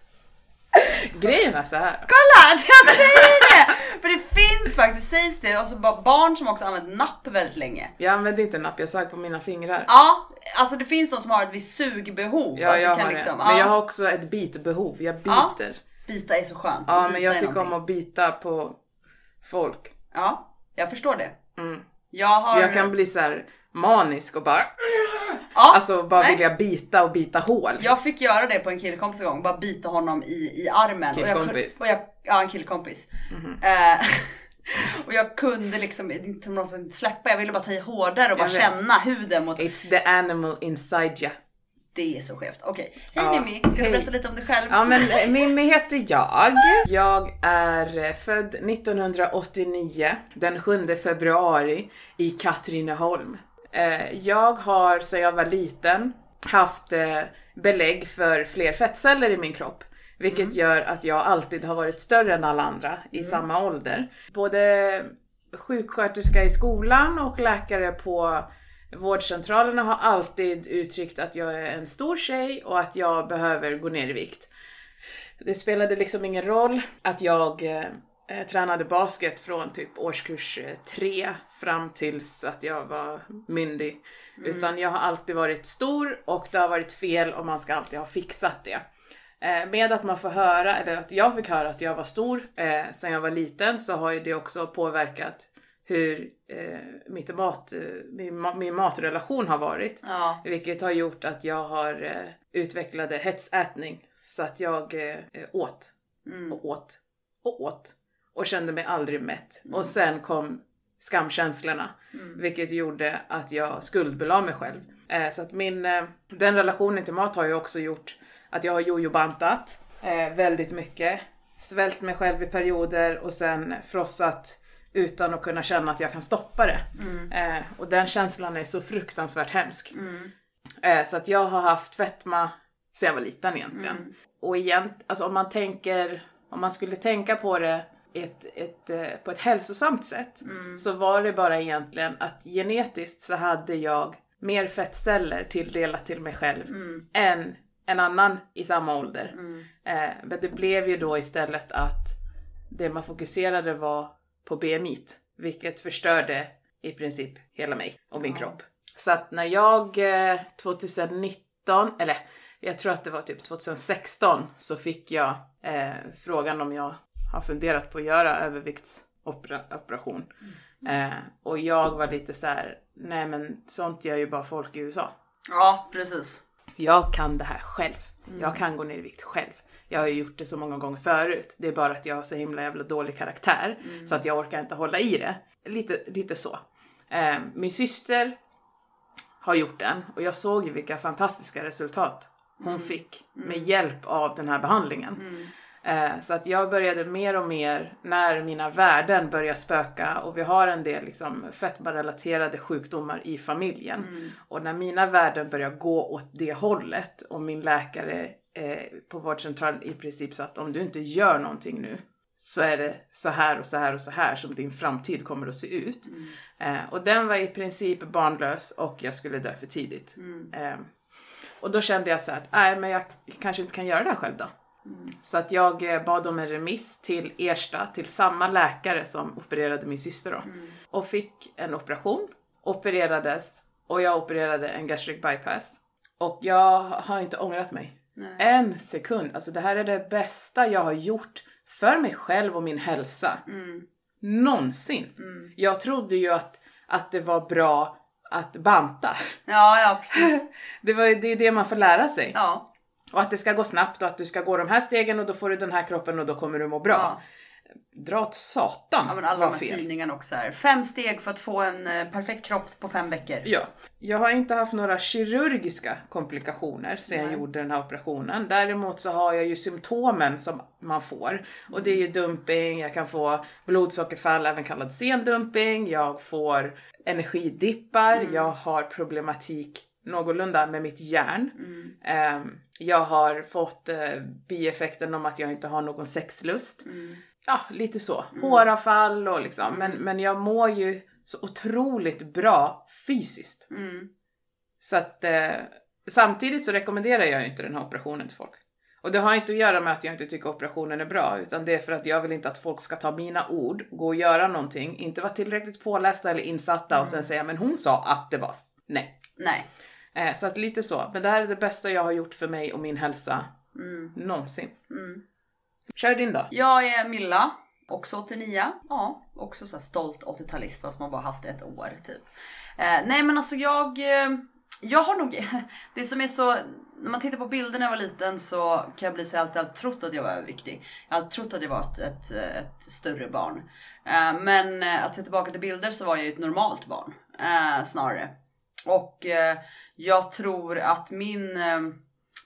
Speaker 1: grejen är så här.
Speaker 2: Kolla, jag säger det! För det finns faktiskt, sägs det, alltså bara barn som också använt napp väldigt länge.
Speaker 1: Jag använde inte napp, jag sög på mina fingrar.
Speaker 2: Ja, alltså det finns de som har ett visst sugbehov.
Speaker 1: Ja, jag har
Speaker 2: kan
Speaker 1: det.
Speaker 2: liksom,
Speaker 1: Men
Speaker 2: ja,
Speaker 1: jag har också ett bitbehov, jag
Speaker 2: Ja.
Speaker 1: biter.
Speaker 2: Bita är så skönt.
Speaker 1: Ja, men jag tycker om
Speaker 2: någonting.
Speaker 1: att bita på folk.
Speaker 2: Ja, jag förstår det.
Speaker 1: Mm.
Speaker 2: Jag har...
Speaker 1: Jag kan bli så här manisk och bara,
Speaker 2: ja,
Speaker 1: alltså bara
Speaker 2: nej.
Speaker 1: vilja bita och bita hål.
Speaker 2: Jag fick göra det på en killkompis en gång, bara bita honom i, i armen. Och jag,
Speaker 1: Killkompis?
Speaker 2: och jag, ja, en killkompis.
Speaker 1: Mhm.
Speaker 2: Eh, <laughs> och jag kunde liksom inte släppa, jag ville bara ta i hårdare och bara känna huden mot...
Speaker 1: It's the animal inside ya.
Speaker 2: Det är så skevt. Okej, hej
Speaker 1: Ja,
Speaker 2: Mimmi, ska du
Speaker 1: hej.
Speaker 2: berätta lite om dig själv?
Speaker 1: Ja men Mimmi heter jag. Jag är född 1989 den 7 februari i Katrineholm. Eh, Jag har sedan jag var liten haft eh, belägg för fler fettceller i min kropp. Vilket gör att jag alltid har varit större än alla andra i samma ålder. Både sjuksköterska i skolan och läkare på vårdcentralerna har alltid uttryckt att jag är en stor tjej och att jag behöver gå ner i vikt. Det spelade liksom ingen roll att jag eh, tränade basket från typ årskurs eh, tre fram tills att jag var myndig. Utan jag har alltid varit stor och det har varit fel och man ska alltid ha fixat det. Eh, med att man får höra, eller att jag fick höra att jag var stor eh, sen jag var liten så har ju det också påverkat hur eh, mitt mat, eh, min, min matrelation har varit.
Speaker 2: Ja.
Speaker 1: Vilket har gjort att jag har eh, utvecklade hetsätning. Så att jag eh, eh, åt
Speaker 2: Mm.
Speaker 1: och åt och åt och kände mig aldrig mätt.
Speaker 2: Mm.
Speaker 1: Och sen kom skamkänslorna.
Speaker 2: Mm.
Speaker 1: Vilket gjorde att jag skuldbelade mig själv. Eh, så att min, den relationen till mat har ju också gjort att jag har jojo-bantat eh, väldigt mycket. Svält mig själv i perioder och sen frossat utan att kunna känna att jag kan stoppa det.
Speaker 2: Mm.
Speaker 1: Eh, och den känslan är så fruktansvärt hemsk.
Speaker 2: Mm.
Speaker 1: Eh, så att jag har haft fetma sedan jag var liten egentligen.
Speaker 2: Mm.
Speaker 1: Och igen, alltså om man tänker, om man skulle tänka på det ett, ett, eh, på ett hälsosamt sätt
Speaker 2: Mm.
Speaker 1: så var det bara egentligen att genetiskt så hade jag mer fettceller tilldelat till mig själv
Speaker 2: Mm.
Speaker 1: än en annan i samma ålder.
Speaker 2: Mm.
Speaker 1: Eh, men det blev ju då istället att det man fokuserade var på BMI, vilket förstörde i princip hela mig och min
Speaker 2: Ja.
Speaker 1: kropp. Så att när jag eh, 2019, eller jag tror att det var typ 2016, så fick jag eh, frågan om jag har funderat på att göra överviktsoperation. Eh, och jag var lite så här: nej men sånt gör ju bara folk i USA.
Speaker 2: Ja, precis.
Speaker 1: Jag kan det här själv.
Speaker 2: Mm.
Speaker 1: Jag kan gå ner i vikt själv. Jag har ju gjort det så många gånger förut. Det är bara att jag har så himla jävla dålig karaktär.
Speaker 2: Mm.
Speaker 1: Så att jag orkar inte hålla i det. Lite, lite så. Eh, min syster har gjort den och jag såg ju vilka fantastiska resultat hon fick med hjälp av den här behandlingen. Eh, så att jag började mer och mer när mina värden började spöka och vi har en del liksom fetmarelaterade sjukdomar i familjen.
Speaker 2: Mm.
Speaker 1: Och när mina värden började gå åt det hållet och min läkare eh, på vårdcentralen i princip sa att om du inte gör någonting nu så är det så här och så här och så här som din framtid kommer att se ut.
Speaker 2: Mm.
Speaker 1: Eh, och den var i princip barnlös och jag skulle dö för tidigt.
Speaker 2: Mm.
Speaker 1: Eh, och då kände jag så här att nej men jag kanske inte kan göra det här själv då.
Speaker 2: Mm.
Speaker 1: Så att jag eh, bad om en remiss till Ersta, till samma läkare som opererade min syster då.
Speaker 2: Mm.
Speaker 1: Och fick en operation, opererades och jag opererade en gastric bypass. Och jag har inte ångrat mig.
Speaker 2: Nej.
Speaker 1: En sekund. Alltså det här är det bästa jag har gjort för mig själv och min hälsa.
Speaker 2: Mm.
Speaker 1: Någonsin.
Speaker 2: Mm.
Speaker 1: Jag trodde ju att, att det var bra att banta.
Speaker 2: Ja, ja precis. <laughs>
Speaker 1: Det, var, det är det man får lära sig.
Speaker 2: Ja.
Speaker 1: Och att det ska gå snabbt och att du ska gå de här stegen och då får du den här kroppen och då kommer du må bra.
Speaker 2: Ja.
Speaker 1: Dra åt satan
Speaker 2: ja, men alla de här
Speaker 1: fel.
Speaker 2: tidningarna också här. Fem steg för att få en eh, perfekt kropp på fem veckor.
Speaker 1: Ja. Jag har inte haft några kirurgiska komplikationer sedan jag gjorde den här operationen. Däremot så har jag ju symptomen som man får. Och det är ju dumping, jag kan få blodsockerfall, även kallad sendumping, jag får energidippar,
Speaker 2: Mm.
Speaker 1: jag har problematik någorlunda med mitt hjärn.
Speaker 2: Mm.
Speaker 1: Ehm, jag har fått eh, bieffekten om att jag inte har någon sexlust.
Speaker 2: Mm.
Speaker 1: Ja, lite så. Håravfall och liksom. Men, men jag mår ju så otroligt bra fysiskt.
Speaker 2: Mm.
Speaker 1: Så att eh, samtidigt så rekommenderar jag ju inte den här operationen till folk. Och det har inte att göra med att jag inte tycker operationen är bra, utan det är för att jag vill inte att folk ska ta mina ord, gå och göra någonting, inte vara tillräckligt pålästa eller insatta och sen säga men hon sa att det var. Nej.
Speaker 2: Nej.
Speaker 1: Eh, så att lite så. Men det här är det bästa jag har gjort för mig och min hälsa
Speaker 2: Mm.
Speaker 1: någonsin.
Speaker 2: Mm.
Speaker 1: Kör din då.
Speaker 2: Jag är Milla, också 89. Ja, också så stolt 80-talist fast man bara haft ett år typ. Eh, nej men alltså jag, eh, jag har nog, <laughs> det som är så, när man tittar på bilder när jag var liten så kan jag bli så jag har alltid, alltid trott att jag var överviktig. Jag har alltid trott att jag var ett, ett, ett större barn. Eh, men att se tillbaka till bilder så var jag ju ett normalt barn eh, snarare. Och jag tror att min eh,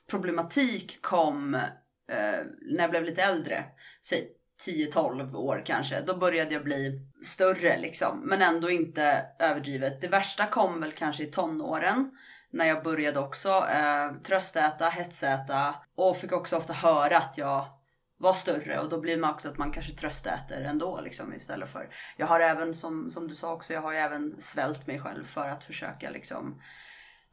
Speaker 2: problematik kom eh, när jag blev lite äldre, säg 10-12 år kanske, då började jag bli större liksom. Men ändå inte överdrivet. Det värsta kom väl kanske i tonåren. När jag började också eh, tröstäta, hetsäta och fick också ofta höra att jag var större och då blir man också att man kanske tröstäter ändå liksom istället för. Jag har även som, som du sa också, jag har ju även svält mig själv för att försöka liksom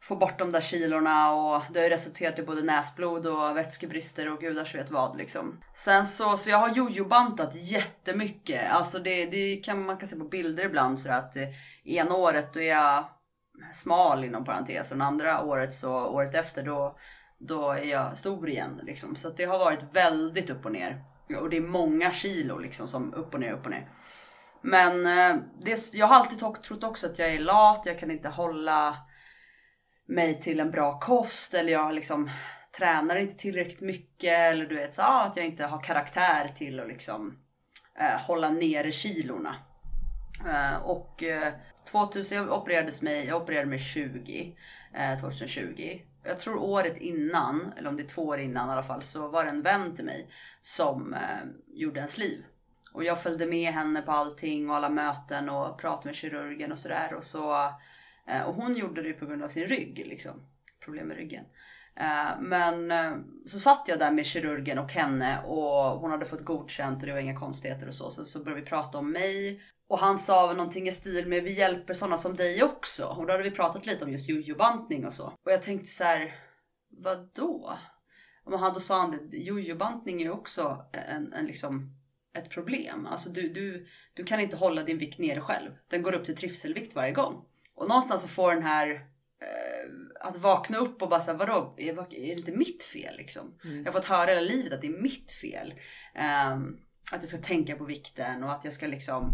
Speaker 2: få bort de där kilorna och det har ju resulterat i både näsblod och vätskebrister och gudars vet vad liksom. Sen så, så jag har jojobantat jättemycket. Alltså det, det kan man kan se på bilder ibland så att eh, ena året då är jag smal inom parentes och andra året så året efter då, då är jag stor igen liksom. Så att det har varit väldigt upp och ner. Och det är många kilo liksom som upp och ner, upp och ner. Men eh, det, jag har alltid trott också att jag är lat, jag kan inte hålla mig till en bra kost eller jag liksom tränar inte tillräckligt mycket eller du vet så ah, att jag inte har karaktär till att liksom eh, hålla nere kilorna. Eh, och eh, 2000, jag opererades mig, jag opererade mig 20, eh, 2020. Jag tror året innan, eller om det är två år innan i alla fall, så var det en vän till mig som eh, gjorde en liv. Och jag följde med henne på allting och alla möten och pratade med kirurgen och sådär. Och, så, Eh, och hon gjorde det på grund av sin rygg, liksom. Problem med ryggen. Eh, men eh, så satt jag där med kirurgen och henne och hon hade fått godkänt och det var inga konstigheter och så. Så, så började vi prata om mig. Och han sa väl någonting i stil med vi hjälper sådana som dig också. Och då hade vi pratat lite om just jojobantning och så. Och jag tänkte så här, vadå? Och han, då sa han det, jojobantning är ju också en, en liksom ett problem. Alltså du, du, du kan inte hålla din vikt nere själv. Den går upp till trivselvikt varje gång. Och någonstans så får den här eh, att vakna upp och bara säga vadå, är, är det inte mitt fel liksom? Jag har fått höra hela livet att det är mitt fel. Ehm, att jag ska tänka på vikten och att jag ska liksom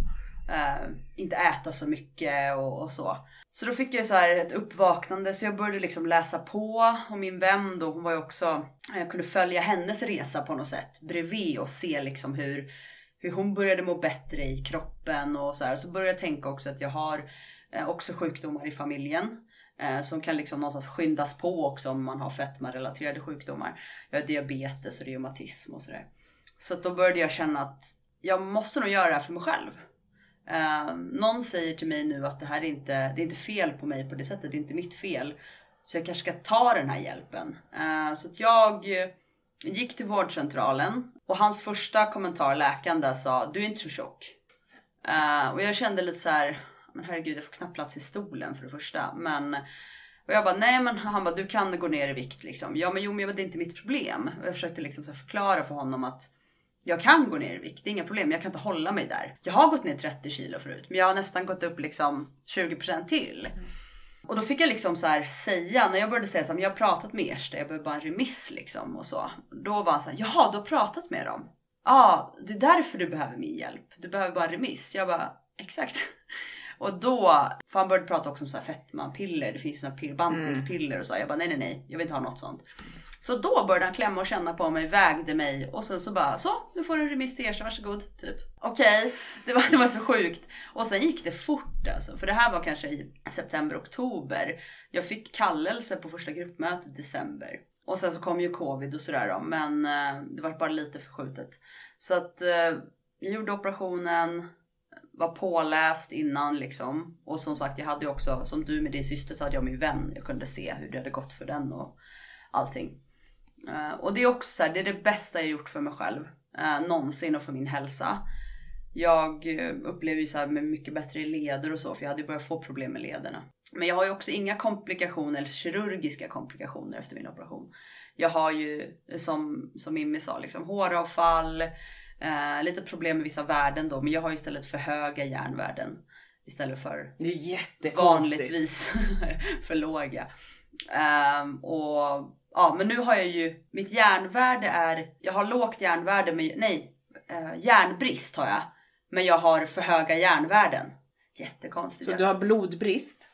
Speaker 2: eh, inte äta så mycket och, och så. Så då fick jag så här ett uppvaknande så jag började liksom läsa på och min vän då hon var ju också, jag kunde följa hennes resa på något sätt bredvid och se liksom hur, hur hon började må bättre i kroppen och så här. Så började jag tänka också att jag har eh, Eh, också sjukdomar i familjen. Eh, som kan liksom någonstans skyndas på också om man har fetmarelaterade sjukdomar. Jag har diabetes och reumatism och sådär. Så då började jag känna att jag måste nog göra det här för mig själv. Eh, någon säger till mig nu att det här är inte, det är inte fel på mig på det sättet, det är inte mitt fel. Så jag kanske ska ta den här hjälpen. Eh, så att jag eh, gick till vårdcentralen och hans första kommentar, läkaren där, sa du är inte så tjock. Eh, och jag kände lite så här, men herregud jag får knappt plats i stolen för det första. Men och jag bara, nej men han bara, du kan gå ner i vikt liksom. Ja men jo men det är inte mitt problem. Och jag försökte liksom förklara för honom att jag kan gå ner i vikt, det är inga problem. Jag kan inte hålla mig där. Jag har gått ner 30 kilo förut, men jag har nästan gått upp liksom 20% till. Och då fick jag liksom så här säga, när jag började säga så här, jag har pratat med Ersta, jag behöver bara en remiss liksom och så. Då var han så här, jaha du har pratat med dem? Ja, ah, det är därför du behöver min hjälp. Du behöver bara en remiss. Jag bara, exakt. Och då, för han började prata också om så här fetmapiller, det finns såna piller, bantningspiller och så. Jag bara nej nej nej, jag vill inte ha något sånt. Så då började han klämma och känna på mig, vägde mig och sen så bara så, nu får du en remiss till Ersta, varsågod. Typ. Okej, det, var, det var så sjukt. Och sen gick det fort alltså, för det här var kanske i september, oktober. Jag fick kallelse på första gruppmötet i december. Och sen så kom ju covid och sådär då, men eh, det var bara lite förskjutet. Så att eh, jag gjorde operationen, var påläst innan liksom. Och som sagt, jag hade ju också, som du med din syster, så hade jag min vän. Jag kunde se hur det hade gått för den och allting. Eh, och det är också så här, det är det bästa jag gjort för mig själv. Uh, någonsin och för min hälsa. Jag eh, upplever ju så här med mycket bättre leder och så, för jag hade ju börjat få problem med lederna. Men jag har ju också inga komplikationer, eller kirurgiska komplikationer efter min operation. Jag har ju, som, som Mimmi sa, liksom håravfall, eh, lite problem med vissa värden då, men jag har istället för höga järnvärden istället för vanligtvis <laughs> för låga. Ehm, och ja, men nu har jag ju, mitt järnvärde är, jag har lågt järnvärde, med, nej, uh, järnbrist har jag. Men jag har för höga järnvärden. Jättekonstigt.
Speaker 1: Så du har blodbrist?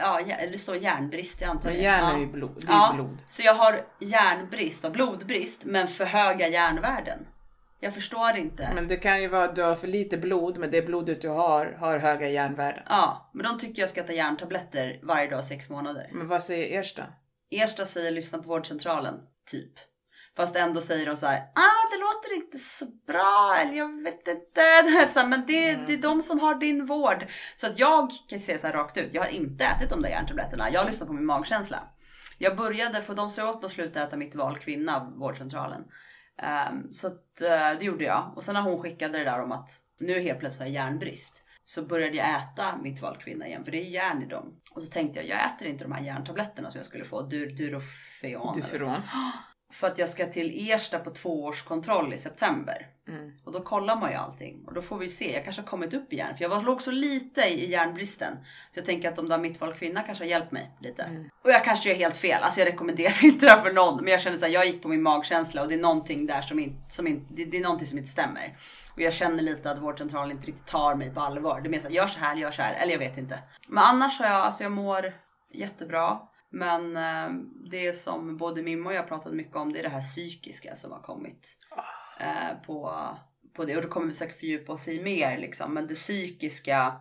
Speaker 2: Ja, det står järnbrist, jag antar
Speaker 1: Men järn är ju blod. Är
Speaker 2: Ja,
Speaker 1: blod.
Speaker 2: så jag har järnbrist och blodbrist, men för höga järnvärden. Jag förstår inte.
Speaker 1: Men det kan ju vara att du har för lite blod, men det blodet du har har höga järnvärden.
Speaker 2: Ja, men de tycker jag ska ta järntabletter varje dag sex månader.
Speaker 1: Men vad säger Ersta?
Speaker 2: Ersta säger lyssna på vårdcentralen, typ. Fast ändå säger de så här, ah det låter inte så bra, eller jag vet inte. <laughs> Men det, det är de som har din vård. Så att jag kan säga så här rakt ut, jag har inte ätit de där järntabletterna. Jag har lyssnat på min magkänsla. Jag började, för de sa åt mig att sluta äta mitt val kvinna, vårdcentralen. Ehm, så att, eh, det gjorde jag. Och sen när hon skickade det där om att nu helt plötsligt har jag järnbrist. Så började jag äta mitt val kvinna igen, för det är järn i dem. Och så tänkte jag, jag äter inte de här järntabletterna som jag skulle få, dur, Durofeon.
Speaker 1: Duferon. <gasps>
Speaker 2: för att jag ska till Ersta på tvåårskontroll i september.
Speaker 1: Mm.
Speaker 2: Och då kollar man ju allting. Och då får vi se. Jag kanske har kommit upp i järn. För jag var, låg så lite i järnbristen. Så jag tänker att de där mittval kvinna kanske har hjälpt mig lite.
Speaker 1: Mm.
Speaker 2: Och jag kanske är helt fel. Alltså jag rekommenderar <laughs> inte det här för någon. Men jag känner så här, jag gick på min magkänsla och det är någonting där som inte, som inte, det, det är någonting som inte stämmer. Och jag känner lite att vårdcentralen inte riktigt tar mig på allvar. Det menar att gör så här, gör så här. Eller jag vet inte. Men annars har jag, alltså jag mår jättebra. Men eh, det som både Mimmo och jag pratat mycket om det är det här psykiska som har kommit eh, på, på det. Och det kommer vi säkert fördjupa oss i mer liksom. Men det psykiska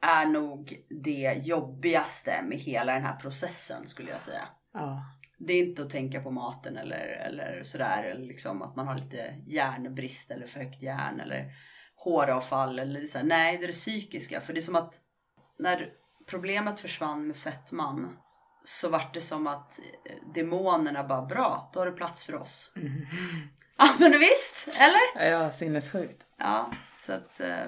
Speaker 2: är nog det jobbigaste med hela den här processen skulle jag säga.
Speaker 1: Ja.
Speaker 2: Det är inte att tänka på maten eller, eller sådär. Eller liksom att man har lite järnbrist eller för högt järn eller håravfall. Eller så här. Nej, det är det psykiska. För det är som att när problemet försvann med fettman så vart det som att eh, demonerna bara bra, då har du plats för oss. Ja men visst, eller?
Speaker 1: Ja, sinnessjukt.
Speaker 2: Ja, så att... Eh,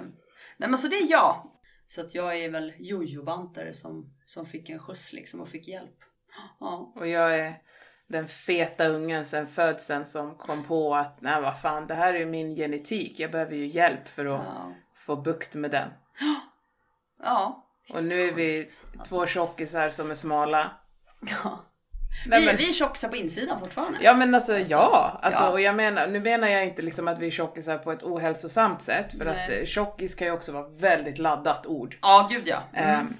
Speaker 2: nej men så det är jag. Så att jag är väl jojobantare som, som fick en skjuts liksom och fick hjälp. Ja.
Speaker 1: Och jag är den feta ungen sen födseln som kom på att nej vad fan, det här är ju min genetik. Jag behöver ju hjälp för att
Speaker 2: Ja.
Speaker 1: få bukt med den.
Speaker 2: ja.
Speaker 1: Och nu är vi två tjockisar som är smala.
Speaker 2: Ja.
Speaker 1: Nej,
Speaker 2: vi,
Speaker 1: men-
Speaker 2: vi är tjockisar på insidan fortfarande.
Speaker 1: Ja men alltså, ja, alltså,
Speaker 2: ja.
Speaker 1: och jag menar, nu menar jag inte liksom att vi är tjockisar på ett ohälsosamt sätt för
Speaker 2: Nej.
Speaker 1: att eh, tjockis kan ju också vara väldigt laddat ord.
Speaker 2: Ja, gud ja.
Speaker 1: Ehm,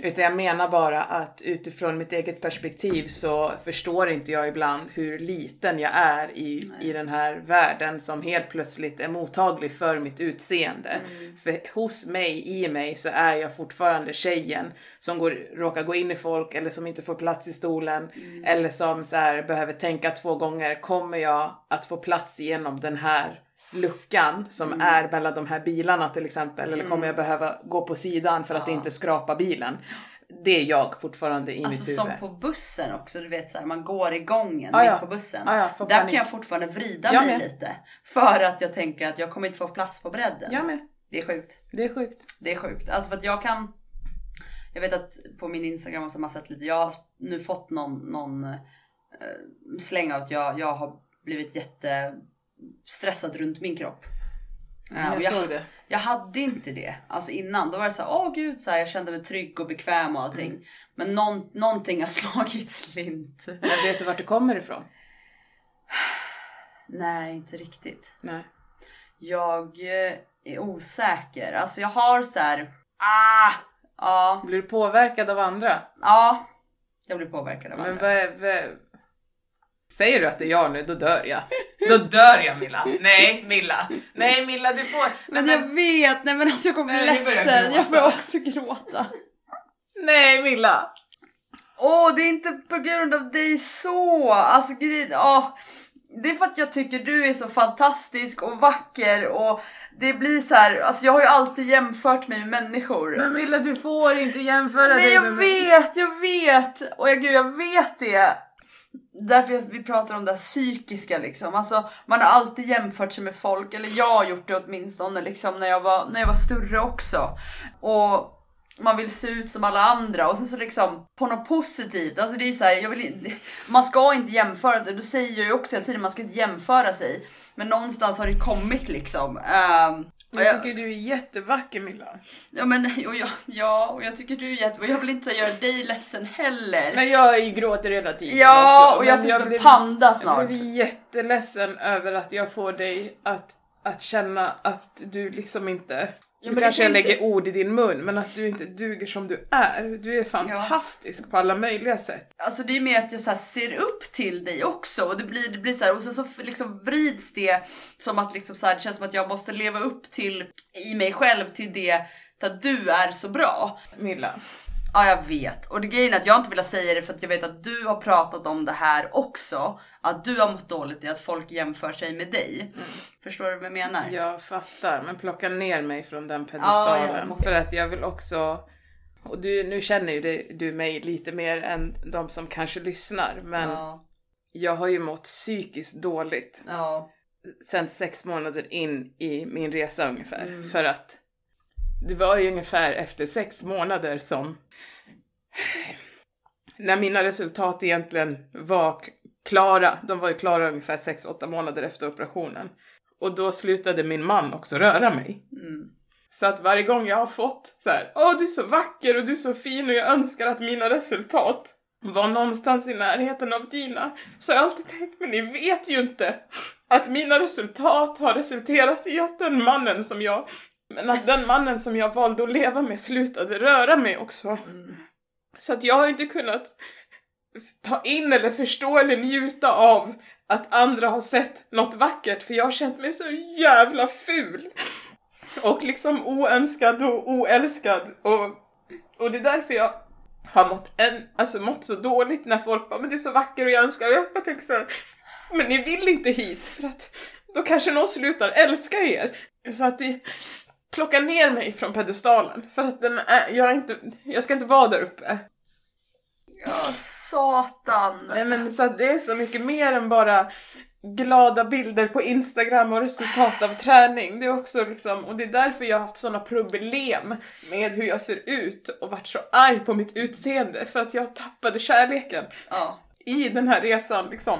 Speaker 1: utan jag menar bara att utifrån mitt eget perspektiv så förstår inte jag ibland hur liten jag är i, i den här världen som helt plötsligt är mottaglig för mitt utseende. För hos mig, i mig, så är jag fortfarande tjejen som går, råkar gå in i folk eller som inte får plats i stolen. Eller som så här, behöver tänka två gånger, kommer jag att få plats igenom den här luckan som är mellan de här bilarna till exempel. Eller kommer jag behöva gå på sidan för att
Speaker 2: Ja.
Speaker 1: inte skrapa bilen. Det är jag fortfarande i
Speaker 2: Alltså
Speaker 1: mitt
Speaker 2: som
Speaker 1: huvud.
Speaker 2: på bussen också, du vet så här, man går i gången
Speaker 1: ja.
Speaker 2: mitt på bussen.
Speaker 1: Ja, ja,
Speaker 2: Där kan jag fortfarande vrida
Speaker 1: Jag
Speaker 2: mig
Speaker 1: med.
Speaker 2: lite. För att jag tänker att jag kommer inte få plats på bredden.
Speaker 1: Jag med.
Speaker 2: Det är sjukt.
Speaker 1: Det är sjukt.
Speaker 2: Det är sjukt. Alltså för att jag kan... Jag vet att på min Instagram har man sett lite, jag har nu fått någon, någon eh, släng av att jag, jag har blivit jätte stressad runt min kropp. Och
Speaker 1: jag såg det.
Speaker 2: jag hade inte det. Alltså innan, då var det så här, åh gud, så här, jag kände mig trygg och bekväm och allting.
Speaker 1: Mm.
Speaker 2: Men någon, någonting har <laughs> slagit slint.
Speaker 1: Men vet du vart det kommer ifrån? <sighs>
Speaker 2: Nej, inte riktigt.
Speaker 1: Nej.
Speaker 2: Jag eh, är osäker. Alltså jag har så här, ah, ja,
Speaker 1: Blir du påverkad av andra?
Speaker 2: ja. Jag blir påverkad av
Speaker 1: Men
Speaker 2: andra.
Speaker 1: vad... Säger du att det är jag nu, då dör jag. Då dör jag Milla. Nej Milla. Nej Milla du får.
Speaker 2: Men
Speaker 1: Nej,
Speaker 2: jag vet, nej men alltså jag kommer bli
Speaker 1: Nej, jag
Speaker 2: ledsen. Jag får också gråta.
Speaker 1: Nej Milla.
Speaker 2: Åh, det är inte på grund av dig så. Alltså grejen, åh. Det är för att jag tycker du är så fantastisk och vacker och det blir så här, alltså jag har ju alltid jämfört mig med människor.
Speaker 1: Men Milla du får inte jämföra
Speaker 2: Nej
Speaker 1: dig
Speaker 2: jag
Speaker 1: med mig.
Speaker 2: vet, jag vet! Och jag, gud, jag vet det! Därför vi pratar om det här psykiska liksom. Alltså man har alltid jämfört sig med folk, eller jag har gjort det åtminstone liksom när jag var, när jag var större också. Och man vill se ut som alla andra och sen så liksom på något positivt. Alltså det är ju så här, jag vill, man ska inte jämföra sig. Då säger jag ju också hela tiden man ska inte jämföra sig. Men någonstans har det kommit liksom. Um,
Speaker 1: jag
Speaker 2: jag-
Speaker 1: tycker du är jättevacker Milla.
Speaker 2: Ja men och jag, ja, och jag tycker du är jätte... Och jag vill inte göra dig ledsen heller.
Speaker 1: Men jag gråter hela tiden
Speaker 2: Ja,
Speaker 1: också.
Speaker 2: och jag ut som panda snart.
Speaker 1: Jag blev jätteledsen över att jag får dig att, att känna att du liksom inte
Speaker 2: Ja,
Speaker 1: nu kanske jag lägger
Speaker 2: inte-
Speaker 1: ord i din mun, men att du inte duger som du är. Du är fantastisk på alla möjliga sätt.
Speaker 2: Alltså det är mer att jag så ser upp till dig också och det blir, det blir så här och sen så liksom vrids det som att liksom så här, det känns som att jag måste leva upp till i mig själv till det till att du är så bra.
Speaker 1: Milla.
Speaker 2: Ja jag vet och det grejen är att jag inte vill säga det för att jag vet att du har pratat om det här också. Att du har mått dåligt i att folk jämför sig med dig. Förstår du vad jag menar?
Speaker 1: Jag fattar, men plocka ner mig från den
Speaker 2: Ja,
Speaker 1: pedestalen.
Speaker 2: jag måste-
Speaker 1: För att jag vill också... Och du, nu känner ju det, du mig lite mer än de som kanske lyssnar, men
Speaker 2: Ja.
Speaker 1: jag har ju mått psykiskt dåligt
Speaker 2: ja.
Speaker 1: sen sex månader in i min resa ungefär.
Speaker 2: Mm.
Speaker 1: För att det var ju ungefär efter sex månader som när mina resultat egentligen var klara. De var ju klara ungefär 6-8 månader efter operationen. Och då slutade min man också röra mig.
Speaker 2: Mm.
Speaker 1: Så att varje gång jag har fått så här, åh du är så vacker och du är så fin och jag önskar att mina resultat var någonstans i närheten av dina. Så har jag alltid tänkt, men ni vet ju inte att mina resultat har resulterat i att den mannen som jag, men att den mannen som jag valde att leva med slutade röra mig också.
Speaker 2: Mm.
Speaker 1: Så att jag har inte kunnat ta in eller förstå eller njuta av att andra har sett något vackert för jag har känt mig så jävla ful. Och liksom oönskad och oälskad och, och det är därför jag har mått, en, alltså mått så dåligt när folk bara men du är så vacker och jag önskar och jag bara tänker såhär... men ni vill inte hit för att då kanske någon slutar älska er. Så att det plockar ner mig från pedestalen för att den är, jag, är inte, jag ska inte vara där uppe.
Speaker 2: Yes satan.
Speaker 1: Nej men så det är så mycket mer än bara glada bilder på Instagram och resultat av träning. Det är också liksom, och det är därför jag har haft sådana problem med hur jag ser ut och varit så arg på mitt utseende för att jag tappade kärleken
Speaker 2: Ja.
Speaker 1: i den här resan liksom.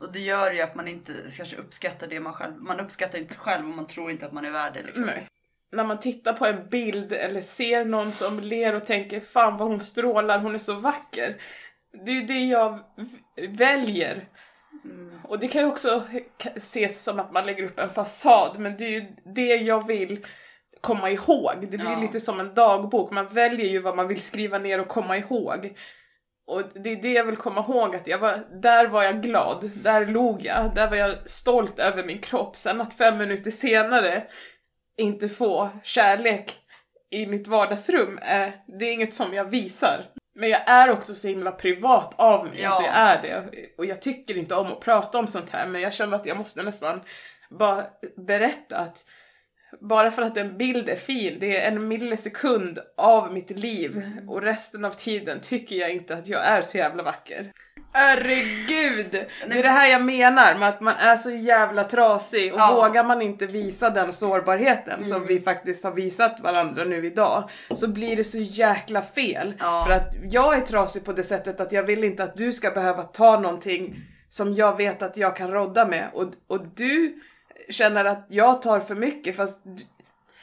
Speaker 2: Och det gör ju att man inte kanske uppskattar det man själv, man uppskattar inte sig själv och man tror inte att man är värd det liksom.
Speaker 1: Nej. När man tittar på en bild eller ser någon som ler och tänker fan vad hon strålar, hon är så vacker. Det är det jag väljer.
Speaker 2: Mm.
Speaker 1: Och det kan ju också ses som att man lägger upp en fasad men det är ju det jag vill komma ihåg. Det blir
Speaker 2: Ja.
Speaker 1: lite som en dagbok, man väljer ju vad man vill skriva ner och komma ihåg. Och det är det jag vill komma ihåg att jag var, där var jag glad, där log jag, där var jag stolt över min kropp. Sen att fem minuter senare inte få kärlek i mitt vardagsrum, eh, det är inget som jag visar. Men jag är också så himla privat av mig,
Speaker 2: Ja.
Speaker 1: alltså jag är det. Och jag tycker inte om att prata om sånt här men jag känner att jag måste nästan bara berätta att bara för att en bild är fin, det är en millisekund av mitt liv och resten av tiden tycker jag inte att jag är så jävla vacker. Herregud! Det är det här jag menar med att man är så jävla trasig och
Speaker 2: Ja.
Speaker 1: vågar man inte visa den sårbarheten som vi faktiskt har visat varandra nu idag så blir det så jäkla fel.
Speaker 2: Ja.
Speaker 1: För att jag är trasig på det sättet att jag vill inte att du ska behöva ta någonting som jag vet att jag kan rodda med och, och du känner att jag tar för mycket fast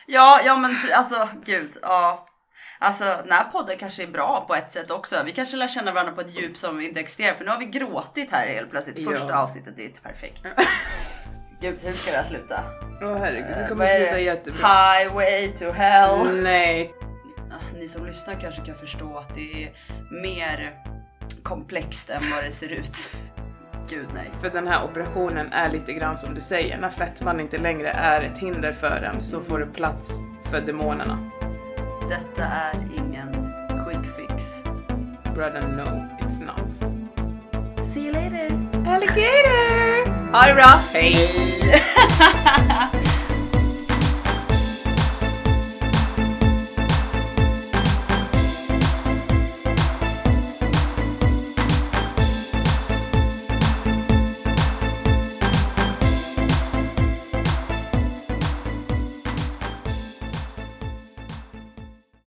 Speaker 2: Ja, ja men alltså gud, ja. Alltså den här podden kanske är bra på ett sätt också. Vi kanske lär känna varandra på ett djup som inte existerar för nu har vi gråtit här helt plötsligt.
Speaker 1: Ja.
Speaker 2: Första avsnittet, det är inte perfekt. <laughs> Gud, hur ska det här sluta?
Speaker 1: Åh herregud, det
Speaker 2: Eh,
Speaker 1: kommer
Speaker 2: är
Speaker 1: sluta jättebra.
Speaker 2: Highway to hell.
Speaker 1: Nej.
Speaker 2: Ah, Ni som lyssnar kanske kan förstå att det är mer komplext än vad det ser ut. Gud nej.
Speaker 1: För den här operationen är lite grann som du säger, när fettman inte längre är ett hinder för en så får det plats för demonerna.
Speaker 2: Detta är ingen quick fix.
Speaker 1: Brother no, it's not.
Speaker 2: See you later.
Speaker 1: Alligator! Ha det bra! Hej!